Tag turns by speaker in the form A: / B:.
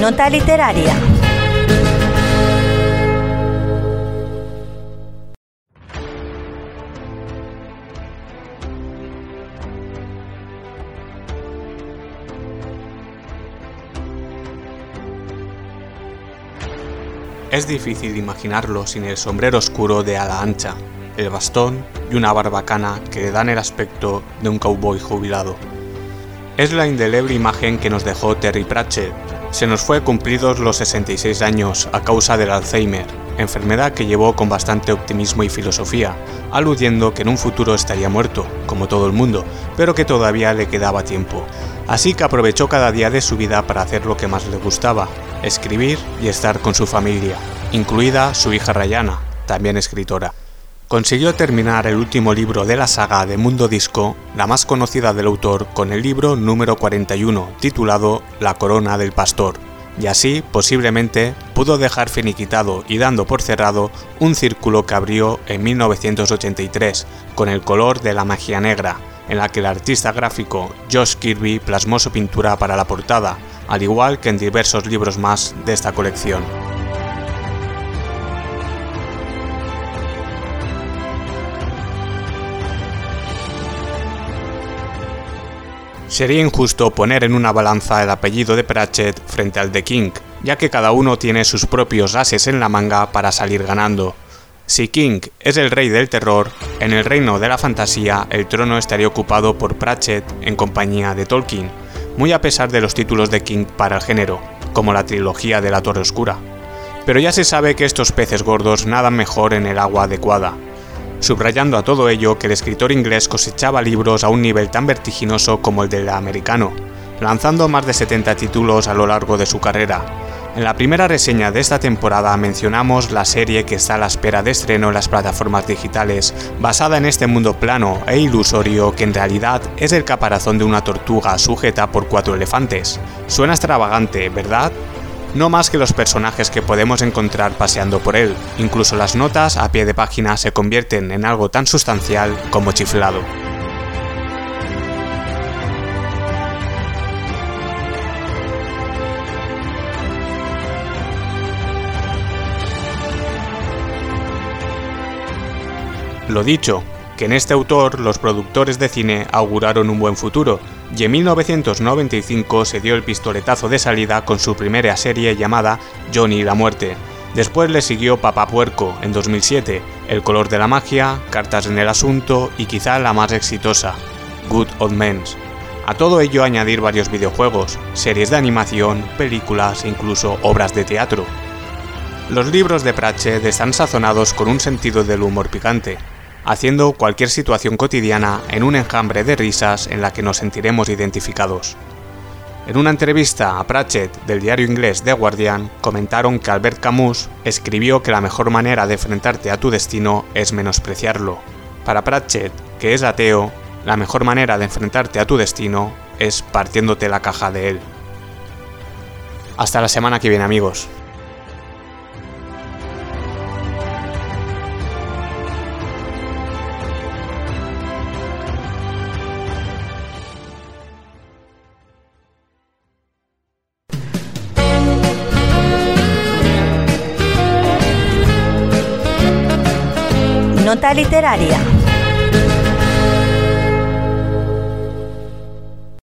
A: Nota literaria.
B: Es difícil imaginarlo sin el sombrero oscuro de ala ancha, el bastón y una barbacana que le dan el aspecto de un cowboy jubilado. Es la indeleble imagen que nos dejó Terry Pratchett. Se nos fue cumplidos los 66 años a causa del Alzheimer, enfermedad que llevó con bastante optimismo y filosofía, aludiendo que en un futuro estaría muerto, como todo el mundo, pero que todavía le quedaba tiempo. Así que aprovechó cada día de su vida para hacer lo que más le gustaba, escribir y estar con su familia, incluida su hija Rayana, también escritora. Consiguió terminar el último libro de la saga de Mundo Disco, la más conocida del autor, con el libro número 41, titulado La Corona del Pastor, y así, posiblemente, pudo dejar finiquitado y dando por cerrado un círculo que abrió en 1983, con el color de la magia negra, en la que el artista gráfico Josh Kirby plasmó su pintura para la portada, al igual que en diversos libros más de esta colección. Sería injusto poner en una balanza el apellido de Pratchett frente al de King, ya que cada uno tiene sus propios ases en la manga para salir ganando. Si King es el rey del terror, en el reino de la fantasía el trono estaría ocupado por Pratchett en compañía de Tolkien, muy a pesar de los títulos de King para el género, como la trilogía de la Torre Oscura. Pero ya se sabe que estos peces gordos nadan mejor en el agua adecuada, subrayando a todo ello que el escritor inglés cosechaba libros a un nivel tan vertiginoso como el del americano, lanzando más de 70 títulos a lo largo de su carrera. En la primera reseña de esta temporada mencionamos la serie que está a la espera de estreno en las plataformas digitales, basada en este mundo plano e ilusorio que en realidad es el caparazón de una tortuga sujeta por cuatro elefantes. Suena extravagante, ¿verdad? No más que los personajes que podemos encontrar paseando por él. Incluso las notas a pie de página se convierten en algo tan sustancial como chiflado. Lo dicho, que en este autor los productores de cine auguraron un buen futuro, y en 1995 se dio el pistoletazo de salida con su primera serie llamada Johnny la Muerte. Después le siguió Papá Puerco en 2007, El color de la magia, Cartas en el asunto y quizá la más exitosa, Good Old Men. A todo ello añadir varios videojuegos, series de animación, películas e incluso obras de teatro. Los libros de Pratchett están sazonados con un sentido del humor picante, haciendo cualquier situación cotidiana en un enjambre de risas en la que nos sentiremos identificados. En una entrevista a Pratchett del diario inglés The Guardian, comentaron que Albert Camus escribió que la mejor manera de enfrentarte a tu destino es menospreciarlo. Para Pratchett, que es ateo, la mejor manera de enfrentarte a tu destino es partiéndote la caja de él. Hasta la semana que viene amigos.
A: Nota literaria.